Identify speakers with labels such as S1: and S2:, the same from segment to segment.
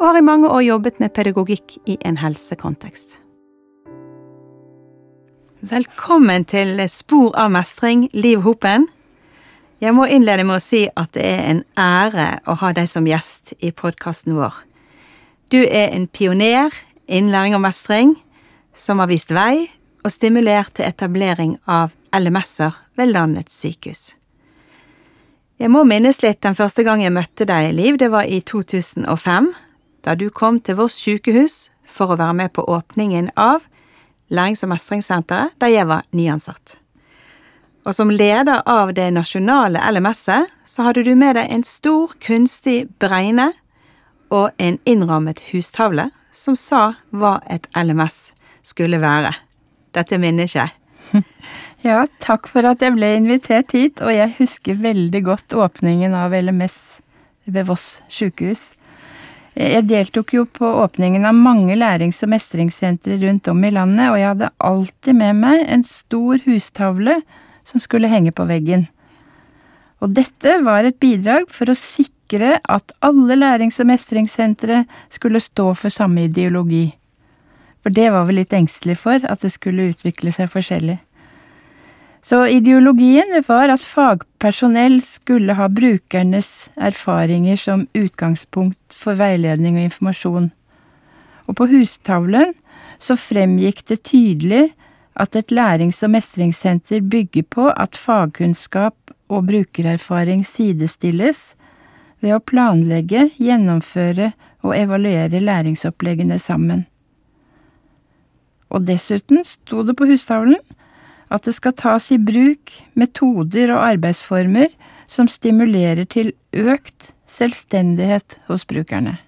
S1: og har i mange år jobbet med pedagogikk i en helsekontekst. Velkommen til Spor av mestring, Liv Hopen. Jeg må innlede med å si at det er en ære å ha deg som gjest i podkasten vår. Du er en pioner innen læring og mestring som har vist vei og stimulert til etablering av LMS-er ved landets sykehus. Jeg må minnes litt den første gang jeg møtte deg, Liv. Det var i 2005, da du kom til Voss sykehus for å være med på åpningen av Lærings- og mestringssenteret da jeg var nyansatt. Og som leder av det nasjonale LMS-et, så hadde du med deg en stor, kunstig bregne og en innrammet hustavle som sa hva et LMS skulle være. Dette minner ikke jeg.
S2: Ja, takk for at jeg ble invitert hit, og jeg husker veldig godt åpningen av LMS ved Voss sjukehus. Jeg deltok jo på åpningen av mange lærings- og mestringssentre rundt om i landet, og jeg hadde alltid med meg en stor hustavle som skulle henge på veggen. Og dette var et bidrag for å sikre at alle lærings- og mestringssentre skulle stå for samme ideologi. For det var vi litt engstelig for, at det skulle utvikle seg forskjellig. Så ideologien var at fagpersonell skulle ha brukernes erfaringer som utgangspunkt for veiledning og informasjon. Og på hustavlen så fremgikk det tydelig at et lærings- og mestringssenter bygger på at fagkunnskap og brukererfaring sidestilles ved å planlegge, gjennomføre og evaluere læringsoppleggene sammen. Og dessuten sto det på hustavlen at det skal tas i bruk metoder og arbeidsformer som stimulerer til økt selvstendighet hos brukerne.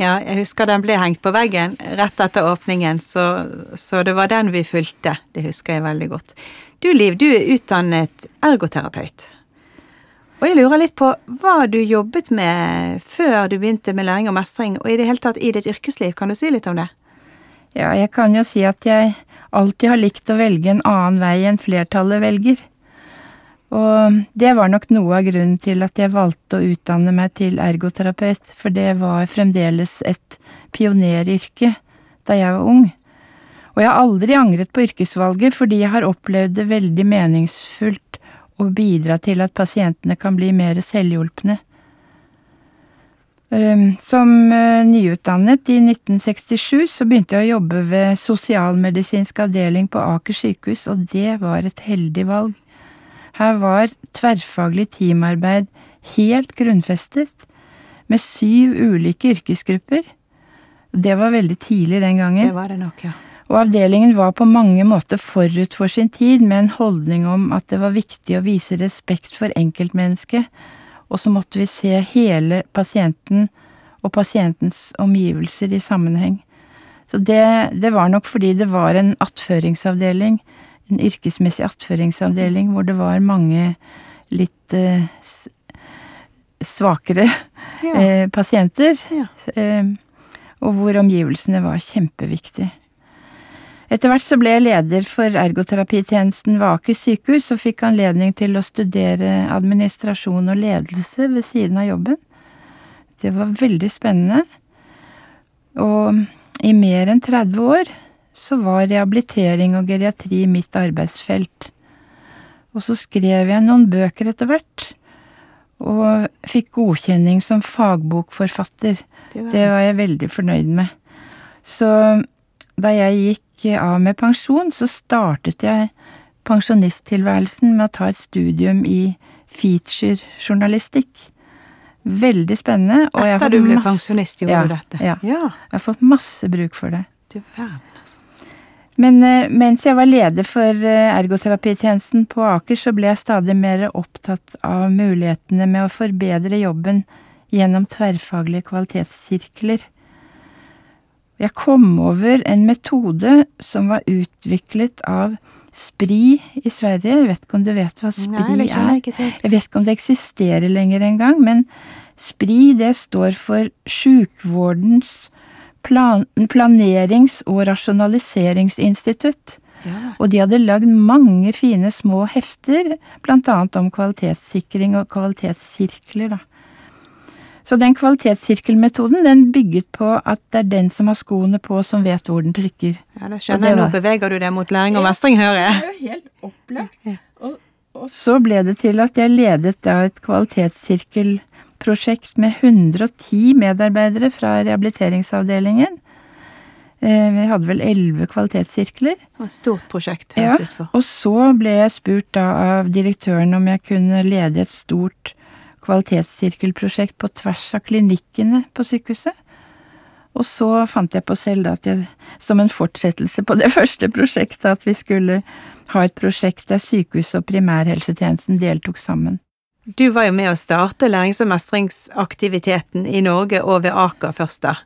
S1: Ja, jeg husker den ble hengt på veggen rett etter åpningen, så, så det var den vi fulgte. Det husker jeg veldig godt. Du Liv, du er utdannet ergoterapeut. Og jeg lurer litt på hva du jobbet med før du begynte med læring og mestring, og i det hele tatt i ditt yrkesliv. Kan du si litt om det?
S2: Ja, jeg kan jo si at jeg alltid har likt å velge en annen vei enn flertallet velger. Og det var nok noe av grunnen til at jeg valgte å utdanne meg til ergoterapeut, for det var fremdeles et pioneryrke da jeg var ung. Og jeg har aldri angret på yrkesvalget, fordi jeg har opplevd det veldig meningsfullt å bidra til at pasientene kan bli mer selvhjulpne. Som nyutdannet i 1967 så begynte jeg å jobbe ved sosialmedisinsk avdeling på Aker sykehus, og det var et heldig valg. Her var tverrfaglig teamarbeid helt grunnfestet, med syv ulike yrkesgrupper. Det var veldig tidlig den gangen.
S1: Det var det nok, ja.
S2: Og avdelingen var på mange måter forut for sin tid, med en holdning om at det var viktig å vise respekt for enkeltmennesket, og så måtte vi se hele pasienten og pasientens omgivelser i sammenheng. Så det, det var nok fordi det var en attføringsavdeling, en yrkesmessig attføringsavdeling, hvor det var mange litt eh, svakere
S1: Ja.
S2: eh, pasienter,
S1: Ja.
S2: eh, og hvor omgivelsene var kjempeviktig. Etter hvert så ble jeg leder for ergoterapitjenesten ved Aker sykehus og fikk anledning til å studere administrasjon og ledelse ved siden av jobben. Det var veldig spennende, og i mer enn 30 år så var rehabilitering og geriatri mitt arbeidsfelt. Og så skrev jeg noen bøker etter hvert, og fikk godkjenning som fagbokforfatter. Det var jeg veldig fornøyd med. Så da jeg gikk av med pensjon, så startet jeg pensjonisttilværelsen med å ta et studium i feature-journalistikk. Veldig spennende. Og
S1: Etter du ble
S2: masse-
S1: pensjonist, gjorde
S2: ja,
S1: du dette?
S2: Ja.
S1: ja.
S2: Jeg har fått masse bruk for det.
S1: Du verden.
S2: Men eh, mens jeg var leder for eh, ergoterapitjenesten på Aker, så ble jeg stadig mer opptatt av mulighetene med å forbedre jobben gjennom tverrfaglige kvalitetssirkler. Jeg kom over en metode som var utviklet av SPRI i Sverige. Jeg vet ikke om du vet hva SPRI
S1: Nei,
S2: er?
S1: Jeg
S2: vet ikke om det eksisterer lenger engang, men SPRI det står for Sjukvårdens plan planerings- og rasjonaliseringsinstitutt.
S1: Ja,
S2: Og de hadde lagd mange fine små hefter, blant annet om kvalitetssikring og kvalitetssirkler, da. Så den kvalitetssirkelmetoden den bygget på at det er den som har skoene på, som vet hvor den trykker.
S1: ja da skjønner jeg. Nå beveger du deg mot læring og mestring, hører jeg.
S2: Det er jo helt opplagt.
S1: Ja.
S2: Og, og så ble det til at jeg ledet da et kvalitetssirkelprosjekt med 110 medarbeidere fra rehabiliteringsavdelingen. Eh, Vi hadde vel elleve kvalitetssirkler.
S1: Et stort prosjekt,
S2: Ja, og så ble jeg spurt da av direktøren om jeg kunne lede et stort kvalitetssirkelprosjekt på tvers av klinikkene på sykehuset. Og så fant jeg på selv at jeg, som en fortsettelse på det første prosjektet, at vi skulle ha et prosjekt der sykehus og primærhelsetjenesten deltok sammen.
S1: Du var jo med å starte lærings- og mestringsaktiviteten i Norge og ved Aker først, da.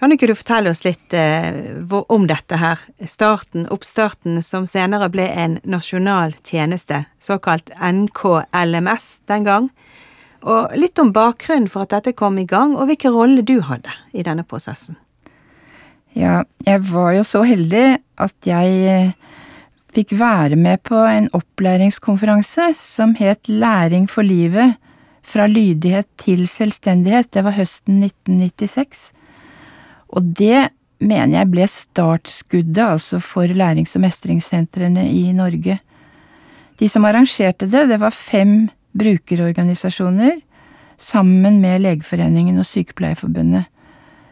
S1: Kan ikke du fortelle oss litt eh, om dette her? Starten, oppstarten, som senere ble en nasjonal tjeneste, såkalt NKLMS den gang. Og litt om bakgrunnen for at dette kom i gang, og hvilken rolle du hadde i denne prosessen.
S2: Ja, jeg var jo så heldig at jeg eh, fikk være med på en opplæringskonferanse som het Læring for livet fra lydighet til selvstendighet. Det var høsten 1996. Og det mener jeg ble startskuddet altså for lærings- og mestringssentrene i Norge. De som arrangerte det, det var fem brukerorganisasjoner sammen med Legeforeningen og Sykepleierforbundet.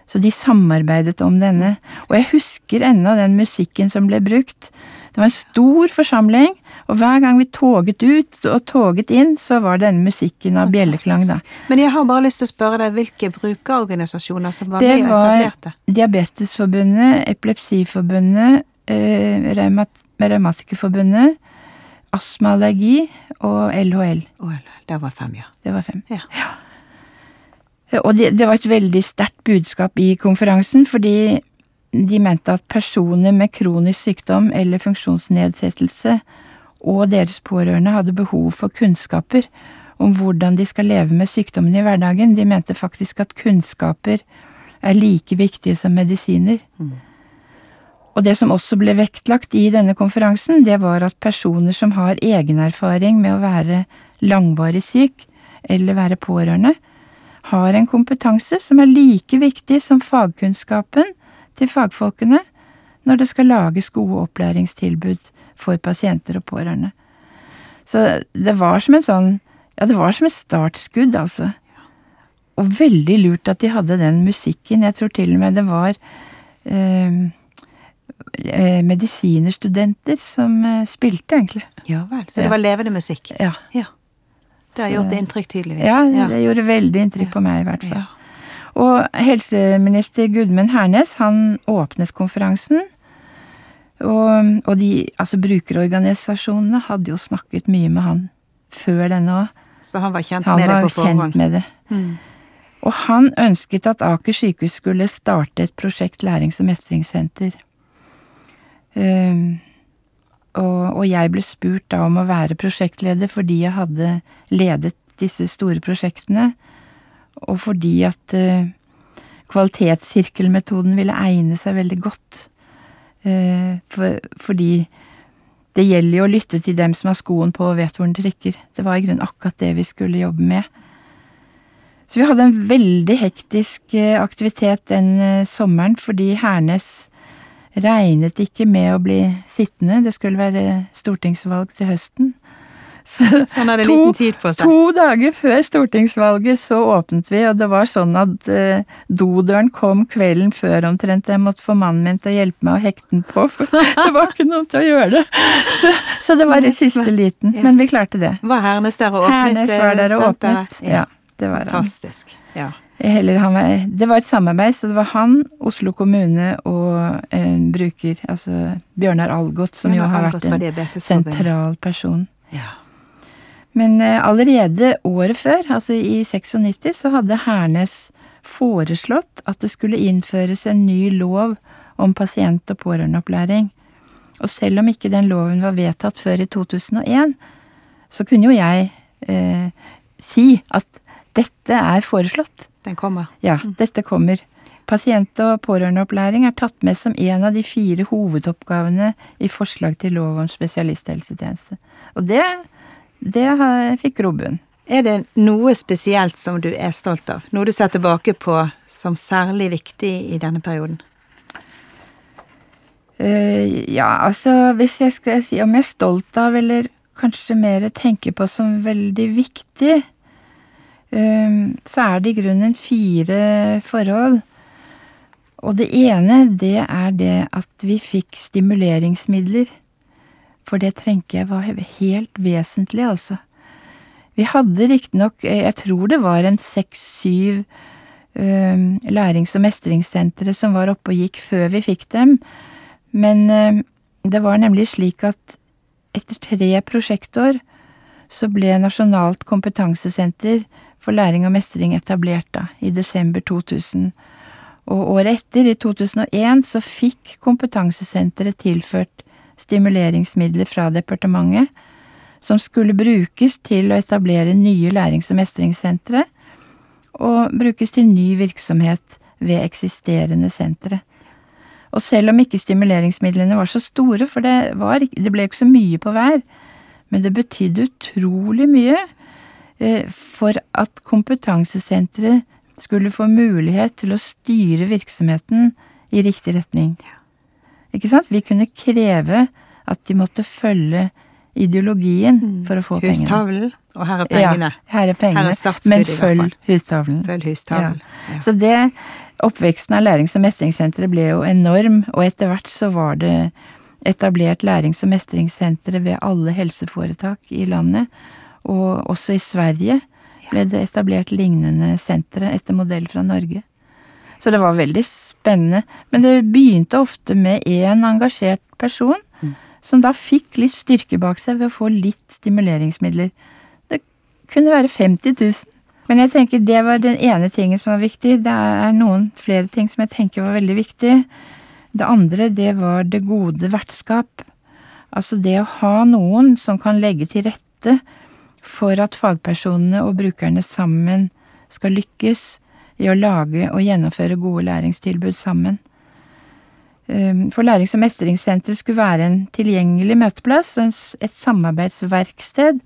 S2: Så de samarbeidet om denne. Og jeg husker ennå den musikken som ble brukt. Det var en stor forsamling, og hver gang vi toget ut og toget inn, så var denne musikken av bjelleklang, da.
S1: Men jeg har bare lyst til å spørre deg hvilke brukerorganisasjoner som var
S2: Det
S1: med og
S2: var? Diabetesforbundet, Epilepsiforbundet, eh, Reumat Astma og og LHL.
S1: Å, det var fem, ja.
S2: Det var fem.
S1: Ja.
S2: Og det, det var et veldig sterkt budskap i konferansen, fordi de mente at personer med kronisk sykdom eller funksjonsnedsettelse og deres pårørende hadde behov for kunnskaper om hvordan de skal leve med sykdommen i hverdagen. De mente faktisk at kunnskaper er like viktige som medisiner. Og det som også ble vektlagt i denne konferansen, det var at personer som har egenerfaring med å være langvarig syk eller være pårørende, har en kompetanse som er like viktig som fagkunnskapen til fagfolkene når det skal lages gode opplæringstilbud for pasienter og pårørende. Så det var som en sånn Ja, det var som et startskudd, altså. Og veldig lurt at de hadde den musikken. Jeg tror til og med det var eh, medisinerstudenter som eh, spilte, egentlig.
S1: Ja vel. Så det var levende musikk.
S2: Ja.
S1: Ja. Det har gjort inntrykk, tydeligvis.
S2: Ja, det gjorde veldig inntrykk på meg, i hvert fall. Og helseminister Gudmund Hernes, han åpnet konferansen. Og, og de, altså brukerorganisasjonene hadde jo snakket mye med han før denne òg.
S1: Så han var kjent
S2: Han
S1: med det på forhånd?
S2: kjent med det.
S1: Mm.
S2: Og han ønsket at Aker sykehus skulle starte et prosjekt lærings- og mestringssenter. Um, og, og jeg ble spurt da om å være prosjektleder fordi jeg hadde ledet disse store prosjektene, og fordi at uh, kvalitetssirkelmetoden ville egne seg veldig godt. Uh, for, fordi det gjelder jo å lytte til dem som har skoen på og vet hvor den trykker. Det var i grunnen akkurat det vi skulle jobbe med. Så vi hadde en veldig hektisk eh, aktivitet den eh, sommeren fordi Hernes regnet ikke med å bli sittende. Det skulle være stortingsvalg til høsten. Så,
S1: Så han hadde
S2: to,
S1: liten tid på seg.
S2: To dager før stortingsvalget så åpnet vi, og det var sånn at eh, dodøren kom kvelden før omtrent. Jeg måtte få mannen min til å hjelpe meg å hekte den på, for det var ikke noen til å gjøre det. Så, så det var i siste liten.
S1: Ja.
S2: Men vi klarte det.
S1: Var Hernes der og åpnet
S2: Hernes var der og
S1: eh,
S2: åpnet. Ja, det var han.
S1: Fantastisk. Ja.
S2: Heller, han var, det var et samarbeid, så det var han, Oslo kommune og en bruker, altså Bjørnar Algot, som jo har
S1: Algot
S2: vært en sentral person.
S1: Ja.
S2: Men eh, allerede året før, altså i 96, så hadde Hernes foreslått at det skulle innføres en ny lov om pasient- og pårørendeopplæring. Og selv om ikke den loven var vedtatt før i 2001, så kunne jo jeg eh, si at dette er foreslått.
S1: Den kommer.
S2: Ja, dette kommer. Pasient- og pårørendeopplæring er tatt med som en av de fire hovedoppgavene i forslag til lov om spesialisthelsetjeneste. Og det, det fikk grobunn.
S1: Er det noe spesielt som du er stolt av? Noe du ser tilbake på som særlig viktig i denne perioden?
S2: Uh, ja, altså hvis jeg skal si om jeg er stolt av, eller kanskje mer tenker på som veldig viktig, så er det i grunnen fire forhold. Og det ene, det er det at vi fikk stimuleringsmidler. For det tenker jeg var helt vesentlig, altså. Vi hadde riktignok, eh, jeg tror det var en seks-syv lærings- og mestringssentre som var oppe og gikk før vi fikk dem. Men eh, det var nemlig slik at etter tre prosjektår så ble Nasjonalt kompetansesenter for læring og mestring etablert da, i desember 2000. Og året etter, i 2001, så fikk kompetansesenteret tilført stimuleringsmidler fra departementet som skulle brukes til å etablere nye lærings- og mestringssentre, og brukes til ny virksomhet ved eksisterende sentre. Og selv om ikke stimuleringsmidlene var så store, for det, var, det ble ikke så mye på hver, men det betydde utrolig mye for at kompetansesenteret skulle få mulighet til å styre virksomheten i riktig retning. Ikke sant? Vi kunne kreve at de måtte følge ideologien for å få pengene.
S1: Hustavlen, og her er pengene.
S2: Ja, her er pengene,
S1: Her er startskuddet,
S2: men
S1: i hvert
S2: følg
S1: fall.
S2: hustavlen.
S1: Følg hustavlen. Ja.
S2: Så det, oppveksten av lærings- og mestringssenteret ble jo enorm, og etter hvert så var det etablert lærings- og mestringssentre ved alle helseforetak i landet, og også i Sverige ble det etablert lignende sentre etter modell fra Norge. Så det var veldig spennende, men det begynte ofte med én engasjert person, som da fikk litt styrke bak seg ved å få litt stimuleringsmidler. Det kunne være 50 000. Men jeg tenker det var den ene tingen som var viktig. Det er noen flere ting som jeg tenker var veldig viktig. Det andre, det var det gode vertskap. Altså det å ha noen som kan legge til rette for at fagpersonene og brukerne sammen skal lykkes i å lage og gjennomføre gode læringstilbud sammen. Um, For Lærings- og mestringssenteret skulle være en tilgjengelig møteplass og et samarbeidsverksted.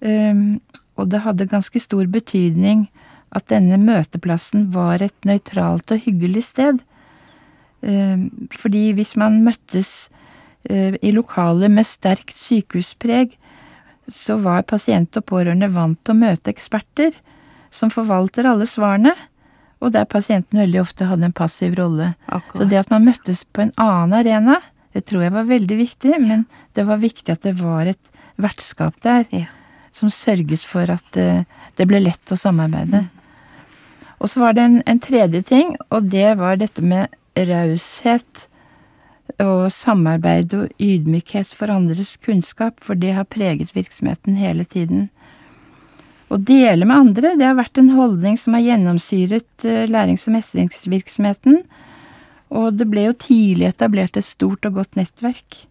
S2: Um, Og det hadde ganske stor betydning at denne møteplassen var et nøytralt og hyggelig sted. Um, Fordi hvis man møttes uh, i lokaler med sterkt sykehuspreg, så var pasient og pårørende vant til å møte eksperter som forvalter alle svarene, og der pasienten veldig ofte hadde en passiv rolle. Så det at man møttes på en annen arena, det tror jeg var veldig viktig, men det var viktig at det var et vertskap der
S1: Ja.
S2: som sørget for at eh, det ble lett å samarbeide. Og så var det en, en tredje ting, og det var dette med raushet og samarbeid og ydmykhet for andres kunnskap, for det har preget virksomheten hele tiden. Å dele med andre, det har vært en holdning som har gjennomsyret eh, lærings- og mestringsvirksomheten, og det ble jo tidlig etablert et stort og godt nettverk.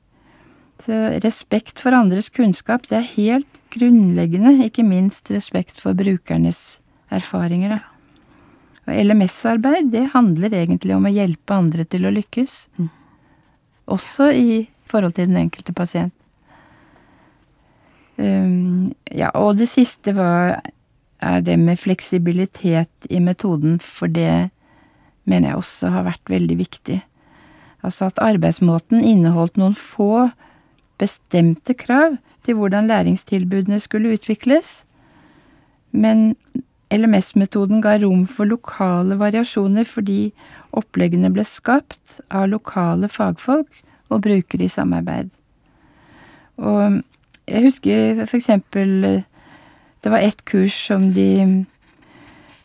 S2: Så respekt for andres kunnskap, det er helt grunnleggende, ikke minst respekt for brukernes erfaringer, da. Og LMS-arbeid, det handler egentlig om å hjelpe andre til å lykkes. Også i forhold til den enkelte pasient. Um, ja, og det siste var, er det med fleksibilitet i metoden, for det mener jeg også har vært veldig viktig. Altså at arbeidsmåten inneholdt noen få bestemte krav til hvordan læringstilbudene skulle utvikles, men LMS-metoden ga rom for lokale variasjoner fordi oppleggene ble skapt av lokale fagfolk og brukere i samarbeid. Og jeg husker for eksempel det var ett kurs som de,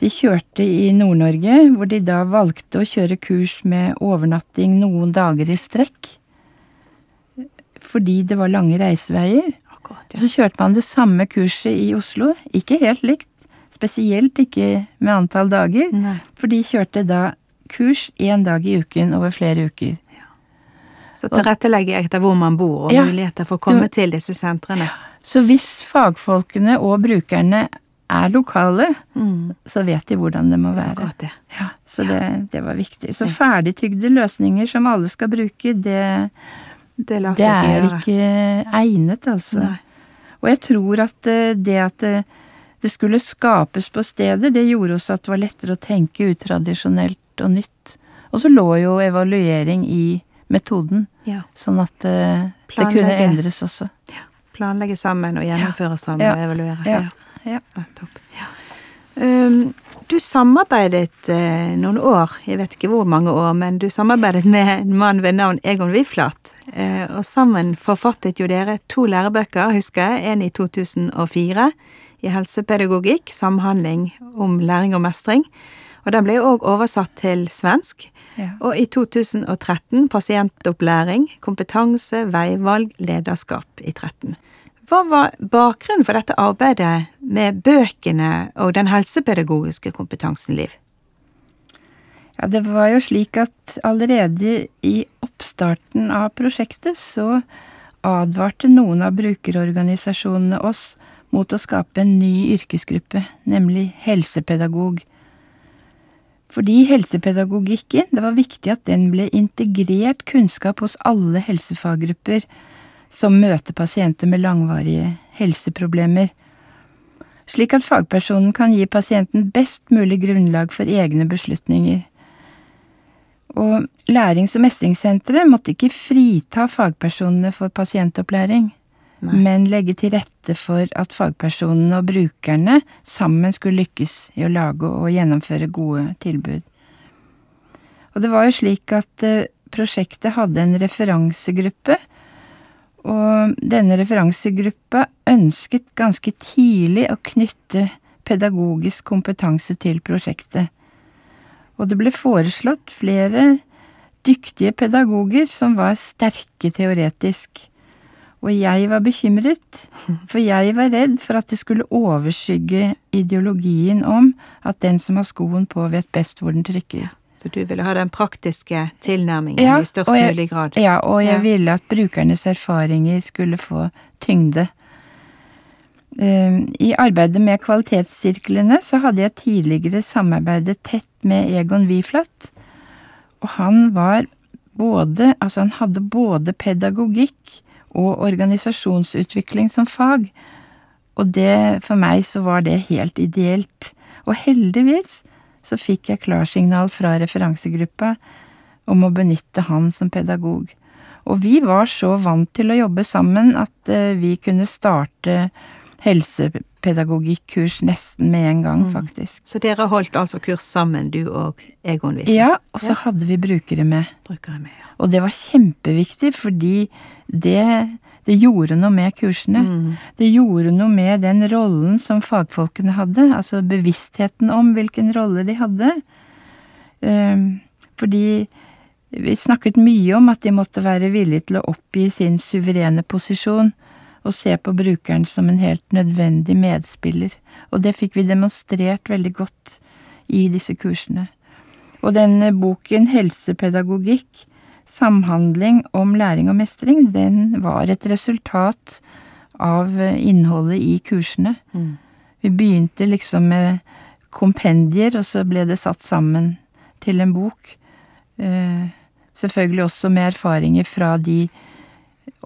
S2: de kjørte i Nord-Norge, hvor de da valgte å kjøre kurs med overnatting noen dager i strekk. Fordi det var lange reiseveier.
S1: Akkurat, ja.
S2: Så kjørte man det samme kurset i Oslo, ikke helt likt, Spesielt ikke med antall dager,
S1: Nei.
S2: for de kjørte da kurs én dag i uken over flere uker.
S1: Så tilrettelegge etter hvor man bor, og
S2: Ja.
S1: muligheter for å komme
S2: Du-
S1: til disse sentrene.
S2: Så hvis fagfolkene og brukerne er lokale,
S1: Mm.
S2: så vet de hvordan det må være.
S1: Det.
S2: Ja, så det, det var viktig. Så ferdigtygde løsninger som alle skal bruke, det,
S1: Det ikke
S2: er ikke egnet, altså.
S1: Nei.
S2: Og jeg tror at eh, det at det, skulle skapes på steder, det gjorde også at det var lettere å tenke utradisjonelt og nytt. Og så lå jo evaluering i metoden,
S1: Ja.
S2: sånn at det, det kunne endres også.
S1: Planlegge sammen og gjennomføre sammen
S2: Ja.
S1: og evaluere.
S2: Ja. Ja.
S1: Nettopp. Um, du samarbeidet eh, noen år, jeg vet ikke hvor mange år, men du samarbeidet med en mann ved navn Egon Wiflat. Eh, og sammen forfattet jo dere to lærebøker, husker jeg, en i 2004 i helsepedagogikk, samhandling om læring og mestring. Og den ble òg oversatt til svensk.
S2: Ja.
S1: Og i 2013 pasientopplæring, kompetanse, veivalg, lederskap i 13. Hva var bakgrunnen for dette arbeidet med bøkene og den helsepedagogiske kompetansen, Liv?
S2: Ja, det var jo slik at allerede i oppstarten av prosjektet så advarte noen av brukerorganisasjonene oss mot å skape en ny yrkesgruppe, nemlig helsepedagog. Fordi helsepedagogikken, det var viktig at den ble integrert kunnskap hos alle helsefaggrupper som møter pasienter med langvarige helseproblemer slik at fagpersonen kan gi pasienten best mulig grunnlag for egne beslutninger. Og Lærings- og mestringssenteret måtte ikke frita fagpersonene for pasientopplæring,
S1: Nei.
S2: men legge til rette for at fagpersonene og brukerne sammen skulle lykkes i å lage og gjennomføre gode tilbud. Og det var jo slik at eh, prosjektet hadde en referansegruppe, og denne referansegruppa ønsket ganske tidlig å knytte pedagogisk kompetanse til prosjektet. Og det ble foreslått flere dyktige pedagoger som var sterke teoretisk. Og jeg var bekymret, for jeg var redd for at det skulle overskygge ideologien om at den som har skoen på, vet best hvor den trykker.
S1: Så du ville ha den praktiske tilnærmingen
S2: Ja,
S1: i størst
S2: jeg-
S1: mulig grad?
S2: Ja, og jeg
S1: Ja.
S2: ville at brukernes erfaringer skulle få tyngde. Eh, I arbeidet med kvalitetssirklene så hadde jeg tidligere samarbeidet tett med Egon Wiflat, og han var både Altså, han hadde både pedagogikk og organisasjonsutvikling som fag, og det for meg så var det helt ideelt. Og heldigvis så fikk jeg klarsignal fra referansegruppa om å benytte han som pedagog. Og vi var så vant til å jobbe sammen at eh, vi kunne starte helsepedagogikk-kurs nesten med en gang, faktisk.
S1: Så dere holdt altså kurs sammen, du og Egon Wiffen?
S2: Ja, og så hadde vi brukere med.
S1: Brukere med, ja.
S2: Og det var kjempeviktig, fordi det, det gjorde noe med kursene.
S1: Mm.
S2: Det gjorde noe med den rollen som fagfolkene hadde, altså bevisstheten om hvilken rolle de hadde. Ehm, Fordi vi snakket mye om at de måtte være villige til å oppgi sin suverene posisjon og se på brukeren som en helt nødvendig medspiller. Og det fikk vi demonstrert veldig godt i disse kursene. Og denne boken Helsepedagogikk, samhandling om læring og mestring, den var et resultat av innholdet i kursene.
S1: Mm.
S2: Vi begynte liksom med kompendier, og så ble det satt sammen til en bok. Eh, selvfølgelig også med erfaringer fra de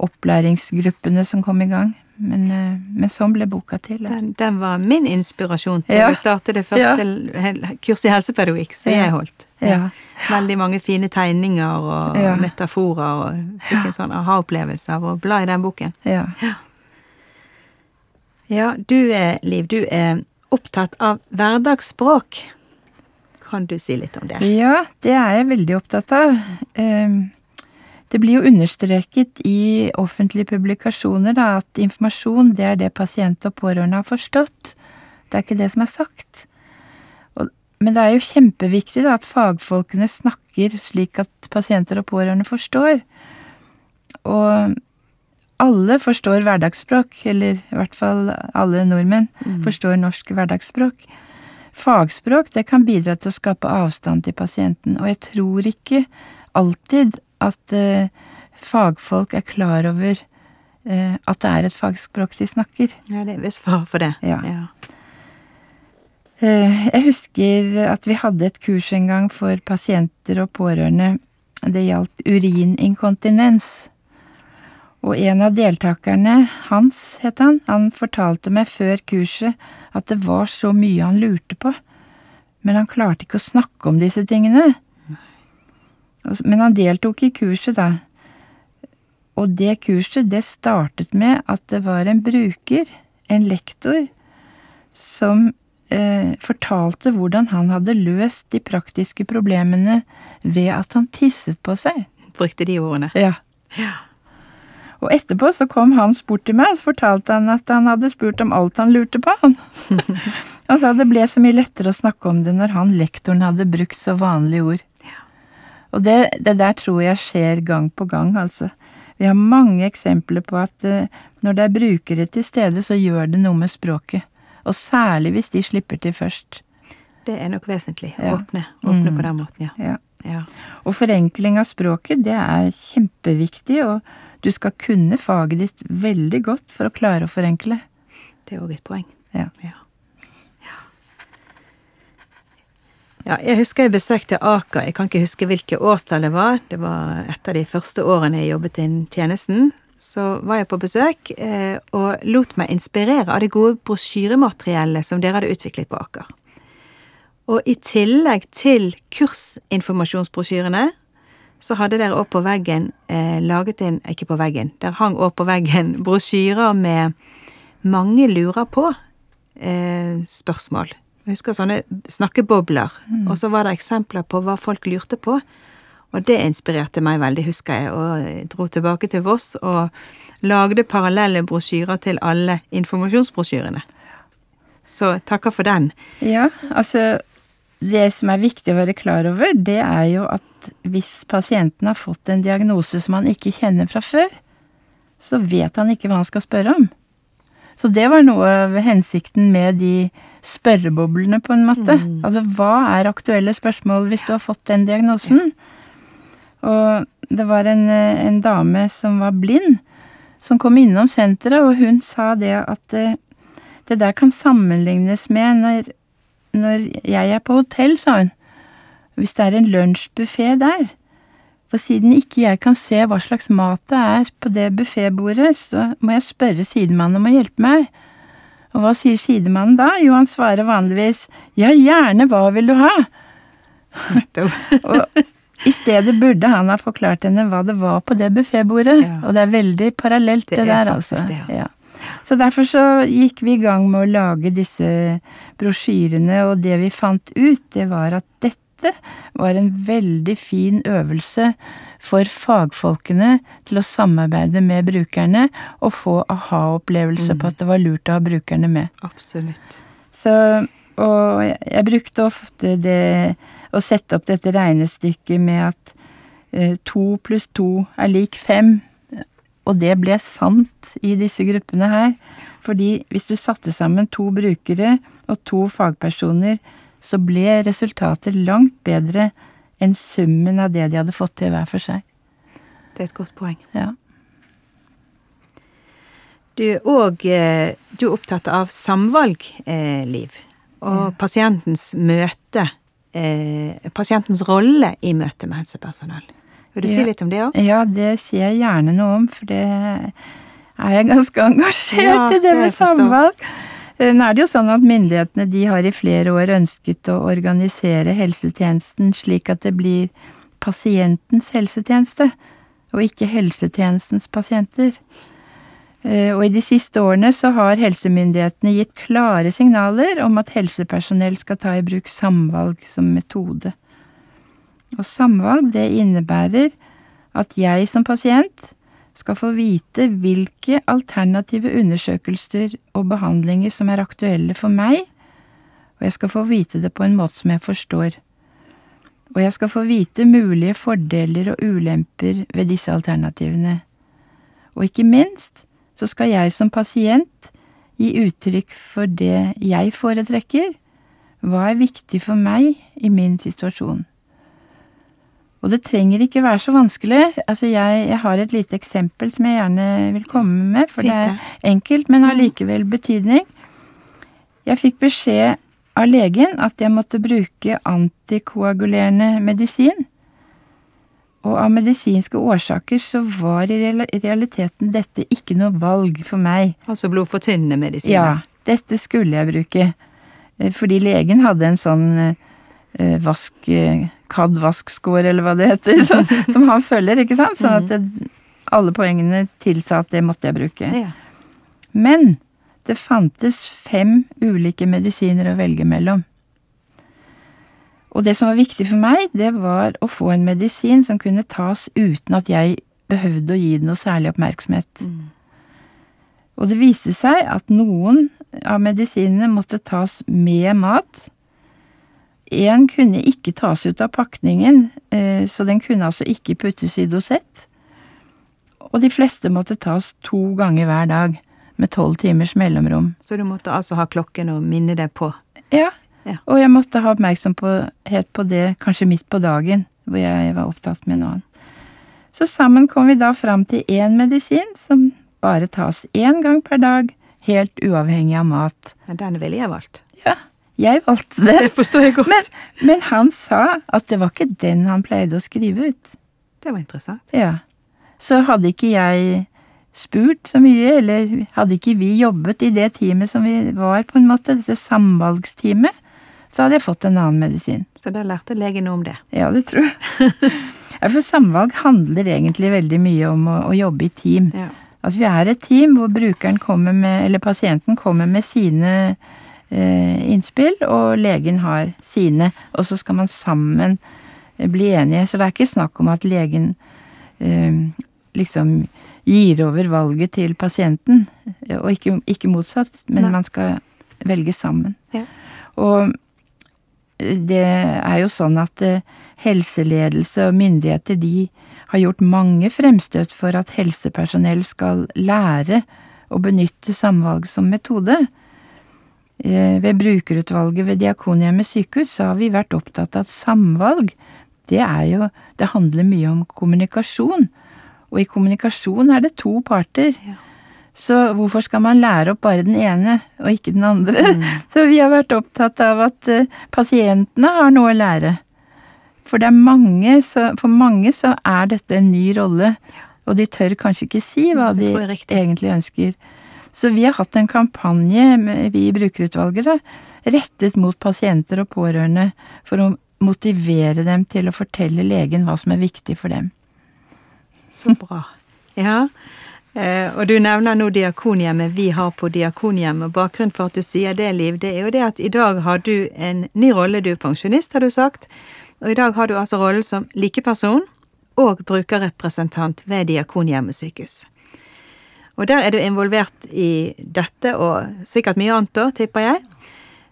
S2: opplæringsgruppene som kom i gang. Men, eh, men sånn ble boka til. Ja.
S1: Den, den var min inspirasjon til
S2: Ja.
S1: å starte det første ja. kurset i helsepedagogikk som jeg holdt.
S2: Ja.
S1: Veldig mange fine tegninger og metaforer, og fikk en sånn aha-opplevelse av å bla i den boken.
S2: Ja.
S1: Ja, du er, Liv, du er opptatt av hverdagsspråk. Kan du si litt om det?
S2: ja, det er jeg veldig opptatt av. Eh, Det blir jo understreket i offentlige publikasjoner da, at informasjon det er det pasient og pårørende har forstått. Det er ikke det som er sagt. Og, men det er jo kjempeviktig da, at fagfolkene snakker slik at pasienter og pårørende forstår. Og alle forstår hverdagsspråk, eller i hvert fall alle nordmenn forstår norsk hverdagsspråk. fagspråk det kan bidra til å skape avstand til pasienten, og jeg tror ikke alltid at eh, fagfolk er klar over eh, at det er et fagspråk de snakker.
S1: Ja, det er visst far for det.
S2: Ja. Eh, jeg husker at vi hadde et kurs en gang for pasienter og pårørende. Det gjaldt urininkontinens. Og en av deltakerne, Hans het han, han fortalte meg før kurset at det var så mye han lurte på, men han klarte ikke å snakke om disse tingene. Men han deltok i kurset, da. Og det kurset, det startet med at det var en bruker, en lektor, som eh, fortalte hvordan han hadde løst de praktiske problemene ved at han tisset på seg.
S1: Brukte de ordene.
S2: Ja.
S1: Ja.
S2: Og etterpå så kom Hans bort til meg og så fortalte han at han hadde spurt om alt han lurte på. Han. han sa det ble så mye lettere å snakke om det når han lektoren hadde brukt så vanlige ord. Og det, det der tror jeg skjer gang på gang, altså. Vi har mange eksempler på at uh, når det er brukere til stede, så gjør det noe med språket. Og særlig hvis de slipper til først.
S1: Det er nok vesentlig.
S2: Ja.
S1: Åpne, åpne
S2: Mm.
S1: på den måten, ja.
S2: Ja.
S1: ja.
S2: Og forenkling av språket, det er kjempeviktig, og du skal kunne faget ditt veldig godt for å klare å forenkle.
S1: Det er òg et poeng.
S2: Ja.
S1: Ja. Ja, jeg husker jeg besøkte Aker. Jeg kan ikke huske hvilket årstall det var. Det var et av de første årene jeg jobbet innen tjenesten. Så var jeg på besøk eh, og lot meg inspirere av det gode brosjyremateriellet som dere hadde utviklet på Aker. Og i tillegg til kursinformasjonsbrosjyrene, så hadde dere opp på veggen eh, laget inn Ikke på veggen, der hang opp på veggen brosjyrer med mange lurer på eh, spørsmål. Jeg husker sånne snakkebobler. Og så var det eksempler på hva folk lurte på. Og det inspirerte meg veldig, husker jeg, og jeg dro tilbake til Voss og lagde parallelle brosjyrer til alle informasjonsbrosjyrene. Så takker for den.
S2: Ja, altså det som er viktig å være klar over, det er jo at hvis pasienten har fått en diagnose som han ikke kjenner fra før, så vet han ikke hva han skal spørre om. Så det var noe av hensikten med de spørreboblene, på en måte. Altså hva er aktuelle spørsmål hvis du har fått den diagnosen? Og det var en, eh, en dame som var blind, som kom innom senteret, og hun sa det at eh, det der kan sammenlignes med når, når jeg er på hotell, sa hun. Hvis det er en lunsjbuffé der. For siden ikke jeg kan se hva slags mat det er på det buffébordet, så må jeg spørre sidemannen om å hjelpe meg. Og hva sier sidemannen da? Jo, han svarer vanligvis ja, gjerne, hva vil du ha? Og i stedet burde han ha forklart henne hva det var på det buffébordet.
S1: Ja.
S2: Og det er veldig parallelt,
S1: Det
S2: det,
S1: er
S2: der, altså.
S1: det, altså.
S2: Ja. Så derfor så gikk vi i gang med å lage disse brosjyrene, og det vi fant ut, det var at dette var en veldig fin øvelse for fagfolkene til å samarbeide med brukerne og få aha-opplevelse
S1: Mm.
S2: på at det var lurt å ha brukerne med.
S1: Absolutt.
S2: Så, og jeg, jeg brukte ofte det å sette opp dette regnestykket med at eh, to pluss to er lik fem, og det ble sant i disse gruppene her. Fordi hvis du satte sammen to brukere og to fagpersoner, så ble resultatet langt bedre enn summen av det de hadde fått til hver for seg.
S1: Det er et godt poeng.
S2: Ja.
S1: Du er òg eh, opptatt av samvalg, eh, Liv. Og pasientens møte eh, Pasientens rolle i møte med helsepersonell. Vil du si litt om det òg?
S2: Ja, det sier jeg gjerne noe om, for det er jeg ganske engasjert
S1: Ja,
S2: i, det med samvalg. Eh, Nå er det jo sånn at myndighetene de har i flere år ønsket å organisere helsetjenesten slik at det blir pasientens helsetjeneste, og ikke helsetjenestens pasienter. Eh, Og i de siste årene så har helsemyndighetene gitt klare signaler om at helsepersonell skal ta i bruk samvalg som metode. Og samvalg, det innebærer at jeg som pasient skal få vite hvilke alternative undersøkelser og behandlinger som er aktuelle for meg, og jeg skal få vite det på en måte som jeg forstår. Og jeg skal få vite mulige fordeler og ulemper ved disse alternativene. Og ikke minst så skal jeg som pasient gi uttrykk for det jeg foretrekker, Hva er viktig for meg i min situasjon? Og det trenger ikke være så vanskelig. Altså jeg, jeg har et lite eksempel som jeg gjerne vil komme med, for det er enkelt, men har likevel betydning. Jeg fikk beskjed av legen at jeg måtte bruke antikoagulerende medisin. Og av medisinske årsaker så var i realiteten dette ikke noe valg for meg.
S1: Altså blodfortynnende medisiner?
S2: Ja, dette skulle jeg bruke. Eh, fordi legen hadde en sånn eh, vask eh, CAD-vask-score, eller hva det heter, som, som, han følger, ikke sant? Sånn at det, alle poengene tilsa at det måtte jeg bruke.
S1: Ja.
S2: Men det fantes fem ulike medisiner å velge mellom. Og det som var viktig for meg, det var å få en medisin som kunne tas uten at jeg behøvde å gi det noe særlig oppmerksomhet. Mm. Og det viste seg at noen av medisinene måtte tas med mat. En kunne ikke tas ut av pakningen, eh, så den kunne altså ikke puttes i dosett. Og de fleste måtte tas to ganger hver dag, med tolv timers mellomrom.
S1: Så du måtte altså ha klokken og minne deg på?
S2: Ja,
S1: Ja.
S2: og jeg måtte ha oppmerksomhet på det kanskje midt på dagen, hvor jeg var opptatt med noe annet. Så sammen kom vi da fram til én medisin som bare tas én gang per dag, helt uavhengig av mat.
S1: Men den ville jeg valgt.
S2: Ja, jeg valgte det.
S1: Det forstår jeg godt.
S2: Men, men han sa at det var ikke den han pleide å skrive ut.
S1: Det var interessant.
S2: Ja. Så hadde ikke jeg spurt så mye, eller hadde ikke vi jobbet i det teamet som vi var, på en måte, dette samvalgsteamet, så hadde jeg fått en annen medisin.
S1: Så da lærte legen noe om det.
S2: Ja, det tror jeg. For samvalg handler egentlig veldig mye om å, å jobbe i team.
S1: Ja.
S2: At vi er et team hvor brukeren kommer med, eller pasienten kommer med sine innspill, og legen har sine, og så skal man sammen eh, bli enige. Så det er ikke snakk om at legen eh, liksom gir over valget til pasienten, eh, og ikke, ikke motsatt, men
S1: Nei.
S2: man skal velge sammen.
S1: Ja.
S2: Og det er jo sånn at eh, helseledelse og myndigheter de har gjort mange fremstøt for at helsepersonell skal lære å benytte samvalg som metode. Eh, Ved brukerutvalget ved Diakonhjemmet sykehus så har vi vært opptatt av at samvalg, det er jo Det handler mye om kommunikasjon. Og i kommunikasjon er det to parter.
S1: Ja.
S2: Så hvorfor skal man lære opp bare den ene, og ikke den andre? Så vi har vært opptatt av at eh, pasientene har noe å lære. For mange, så, for mange så er dette en ny rolle, og de tør kanskje ikke si hva de egentlig ønsker. Så vi har hatt en kampanje, vi i brukerutvalget, da, rettet mot pasienter og pårørende for å motivere dem til å fortelle legen hva som er viktig for dem.
S1: Så bra. Ja. Eh, og du nevner nå Diakonhjemmet vi har på Diakonhjemmet. Bakgrunnen for at du sier det, Liv, det er jo det at i dag har du en ny rolle. Du er pensjonist, har du sagt. Og i dag har du altså rollen som likeperson og brukerrepresentant ved Diakonhjemmet sykehus. Og der er du involvert i dette og sikkert mye annet òg, tipper jeg.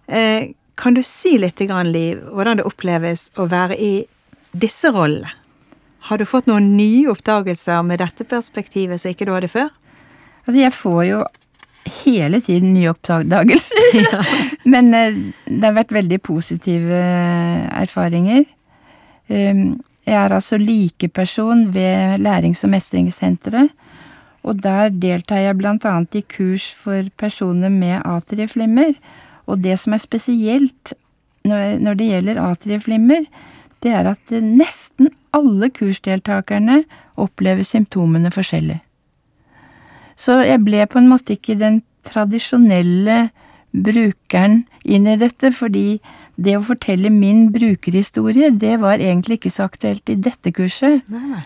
S1: Eh, kan du si litt, grann, Liv, hvordan det oppleves å være i disse rollene? Har du fått noen nye oppdagelser med dette perspektivet som ikke du hadde før?
S2: Altså, jeg får jo hele tiden nye oppdagelser. Men eh, det har vært veldig positive eh, erfaringer. Um, Jeg er altså likeperson ved Lærings- og mestringssenteret. Og der deltar jeg annet i kurs for personer med atrieflimmer. Og det som er spesielt når det gjelder atrieflimmer, det er at nesten alle kursdeltakerne opplever symptomene forskjellig. Så jeg ble på en måte ikke den tradisjonelle brukeren inn i dette, fordi det å fortelle min brukerhistorie, det var egentlig ikke så aktuelt i dette kurset.
S1: Nei,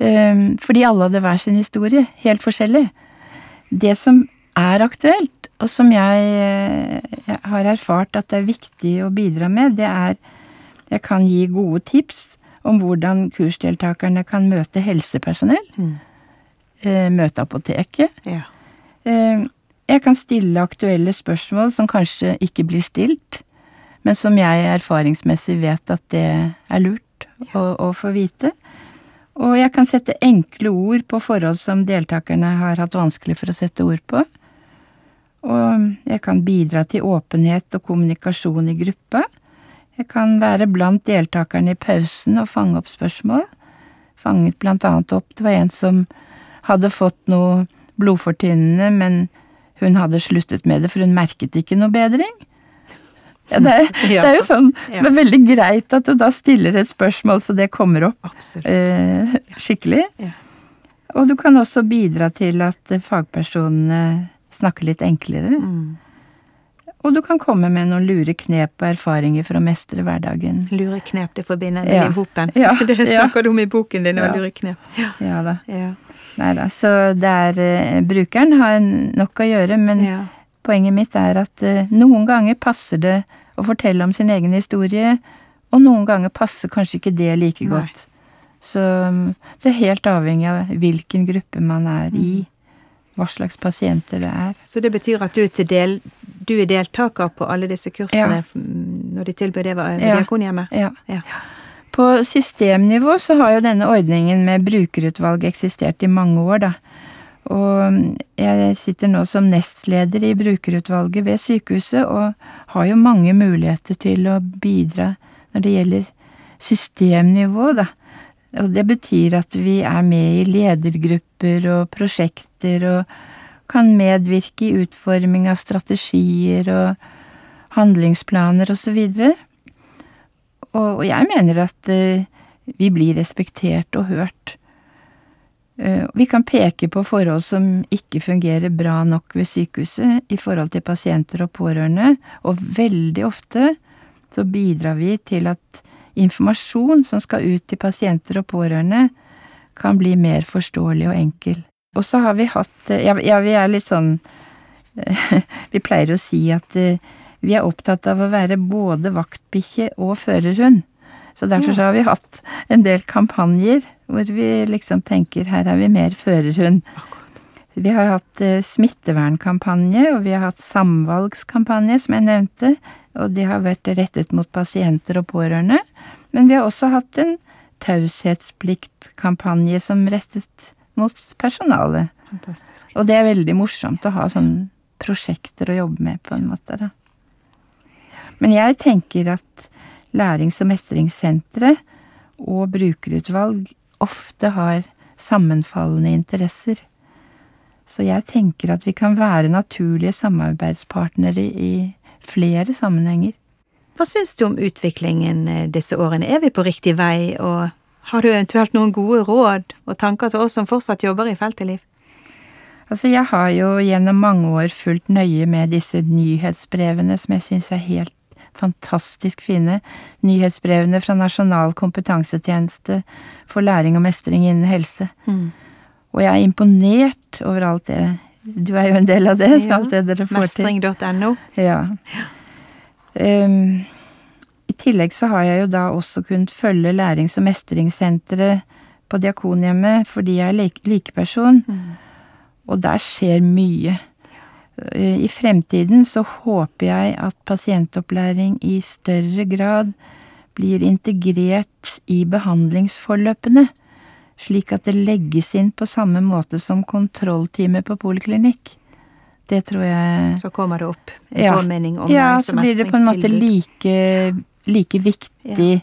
S2: Fordi alle hadde hver sin historie, helt forskjellig. Det som er aktuelt, og som jeg, eh, jeg har erfart at det er viktig å bidra med, det er jeg kan gi gode tips om hvordan kursdeltakerne kan møte helsepersonell,
S1: Mm.
S2: eh, møte apoteket.
S1: Ja.
S2: Eh, Jeg kan stille aktuelle spørsmål som kanskje ikke blir stilt, men som jeg erfaringsmessig vet at det er lurt å, å få vite. Og jeg kan sette enkle ord på forhold som deltakerne har hatt vanskelig for å sette ord på. Og jeg kan bidra til åpenhet og kommunikasjon i gruppa. Jeg kan være blant deltakerne i pausen og fange opp spørsmål. Fanget blant annet opp Det var en som hadde fått noe blodfortynnende, men hun hadde sluttet med det, for hun merket ikke noe bedring. Ja, det, er, det er jo sånn Det er veldig greit at du da stiller et spørsmål så det kommer opp eh, skikkelig. Ja. Og du kan også bidra til at fagpersonene snakker litt enklere. Mm. Og du kan komme med noen lure knep og erfaringer for å mestre hverdagen.
S1: Lure knep, det forbinder med ja. Hopen. Ja. Det snakker ja. du om i boken din, og lure knep.
S2: Ja, ja da. Ja. Nei da. Så det er uh, Brukeren har nok å gjøre, men poenget mitt er at uh, noen ganger passer det å fortelle om sin egen historie, og noen ganger passer kanskje ikke det like Nei. godt. Så um, det er helt avhengig av hvilken gruppe man er i. Mm hva slags pasienter det er.
S1: Så det betyr at du er, del, du er deltaker på alle disse kursene ja. når de tilbyr det ved ja. Diakonhjemmet?
S2: Ja. ja. På systemnivå så har jo denne ordningen med brukerutvalg eksistert i mange år, da. Og jeg sitter nå som nestleder i brukerutvalget ved sykehuset, og har jo mange muligheter til å bidra når det gjelder systemnivå, da. Og det betyr at vi er med i ledergrupper og prosjekter og kan medvirke i utforming av strategier og handlingsplaner osv. Og, og jeg mener at uh, vi blir respektert og hørt. Uh, vi kan peke på forhold som ikke fungerer bra nok ved sykehuset i forhold til pasienter og pårørende, og veldig ofte så bidrar vi til at informasjon som skal ut til pasienter og pårørende, kan bli mer forståelig og enkel. Og så har vi hatt Ja, ja vi er litt sånn Vi pleier å si at eh, vi er opptatt av å være både vaktbikkje og førerhund. Så derfor så har vi hatt en del kampanjer hvor vi liksom tenker her er vi mer førerhund. Vi har hatt eh, smittevernkampanje, og vi har hatt samvalgskampanje, som jeg nevnte, og de har vært rettet mot pasienter og pårørende. Men vi har også hatt en taushetspliktkampanje som rettet mot personalet. Fantastisk. Og det er veldig morsomt å ha sånne prosjekter å jobbe med, på en måte. da. Men jeg tenker at lærings- og mestringssentre og brukerutvalg ofte har sammenfallende interesser. Så jeg tenker at vi kan være naturlige samarbeidspartnere i flere sammenhenger.
S1: Hva syns du om utviklingen eh, disse årene? Er vi på riktig vei, og har du eventuelt noen gode råd og tanker til oss som fortsatt jobber i feltet, Liv?
S2: Altså, jeg har jo gjennom mange år fulgt nøye med disse nyhetsbrevene som jeg syns er helt fantastisk fine. Nyhetsbrevene fra Nasjonal kompetansetjeneste for læring og mestring innen helse. Mm. Og jeg er imponert over alt det Du er jo en del av det, ja. alt det dere får
S1: til. Mestring.no.
S2: Ja. Um, I tillegg så har jeg jo da også kunnet følge lærings- og mestringssenteret på Diakonhjemmet fordi jeg er likeperson, mm. og der skjer mye. Eh, I fremtiden så håper jeg at pasientopplæring i større grad blir integrert i behandlingsforløpene, slik at det legges inn på samme måte som kontrolltime på poliklinikk. Det tror jeg
S1: Så kommer det opp en ja. påminning om
S2: Ja, så blir det på en måte like, like viktig ja.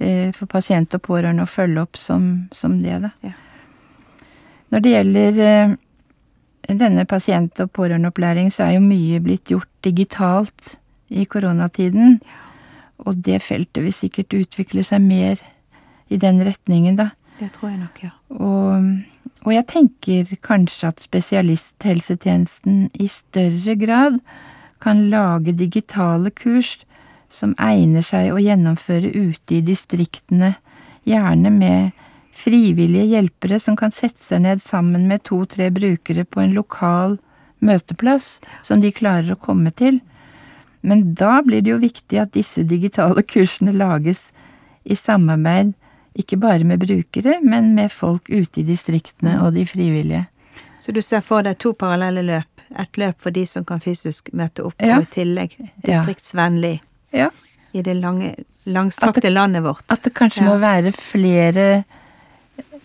S2: uh, for pasient og pårørende å følge opp som, som det, da. Ja. Når det gjelder uh, denne pasient- og pårørendeopplæring, så er jo mye blitt gjort digitalt i koronatiden. Og det feltet vil sikkert utvikle seg mer i den retningen, da.
S1: Det tror jeg nok, ja.
S2: Og og jeg tenker kanskje at spesialisthelsetjenesten i større grad kan lage digitale kurs som egner seg å gjennomføre ute i distriktene, gjerne med frivillige hjelpere som kan sette seg ned sammen med to–tre brukere på en lokal møteplass som de klarer å komme til. Men da blir det jo viktig at disse digitale kursene lages i samarbeid ikke bare med brukere, men med folk ute i distriktene og de frivillige.
S1: Så du ser for deg to parallelle løp? Et løp for de som kan fysisk møte opp, ja. og i tillegg distriktsvennlig ja. i det lange, langstrakte landet vårt.
S2: At det kanskje ja. må være flere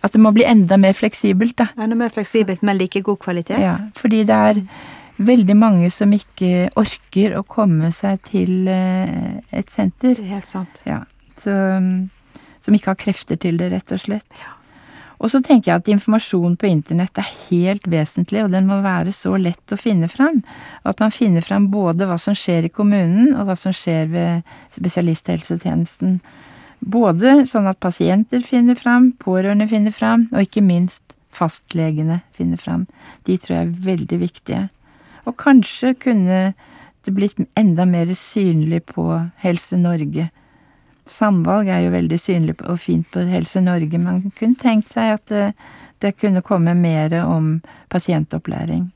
S2: At det må bli enda mer fleksibelt, da.
S1: Enda mer fleksibelt, men like god kvalitet?
S2: Ja, fordi det er veldig mange som ikke orker å komme seg til eh, et senter.
S1: Det er helt sant.
S2: Ja, så, som ikke har krefter til det, rett og slett. Og så tenker jeg at informasjon på internett er helt vesentlig, og den må være så lett å finne fram. At man finner fram både hva som skjer i kommunen, og hva som skjer ved spesialisthelsetjenesten. Både sånn at pasienter finner fram, pårørende finner fram, og ikke minst fastlegene finner fram. De tror jeg er veldig viktige. Og kanskje kunne det blitt enda mer synlig på Helse Norge Samvalg er jo veldig synlig og fint på Helse Norge. Man kunne tenkt seg at det, det kunne komme mer om pasientopplæring.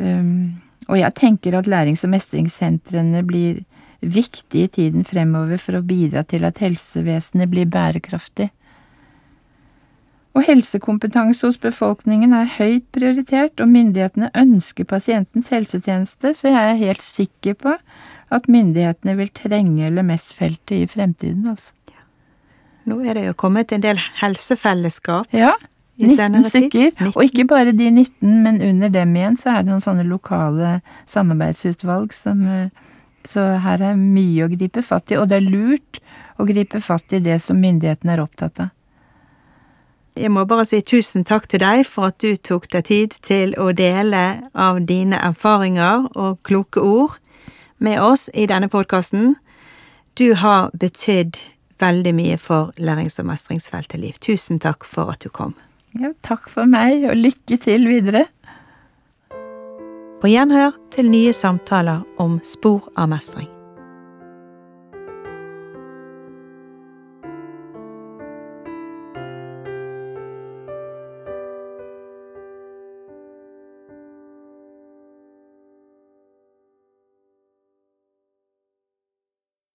S2: Um, og jeg tenker at lærings- og mestringssentrene blir viktige i tiden fremover for å bidra til at helsevesenet blir bærekraftig. Og helsekompetanse hos befolkningen er høyt prioritert, og myndighetene ønsker pasientens helsetjeneste, så jeg er helt sikker på at myndighetene vil trenge LMS-feltet i fremtiden, altså.
S1: Nå er det jo kommet en del helsefellesskap.
S2: Ja,
S1: I
S2: 19
S1: senere tid.
S2: stykker.
S1: 19.
S2: Og ikke bare de 19, men under dem igjen så er det noen sånne lokale samarbeidsutvalg som eh, Så her er mye å gripe fatt i, og det er lurt å gripe fatt i det som myndighetene er opptatt av.
S1: Jeg må bare si tusen takk til deg for at du tok deg tid til å dele av dine erfaringer og kloke ord med oss i denne podkasten. Du har betydd veldig mye for lærings- og mestringsfeltet, Liv. Tusen takk for at du kom.
S2: Ja, takk for meg, og lykke til videre.
S1: På gjenhør til nye samtaler om spor av mestring.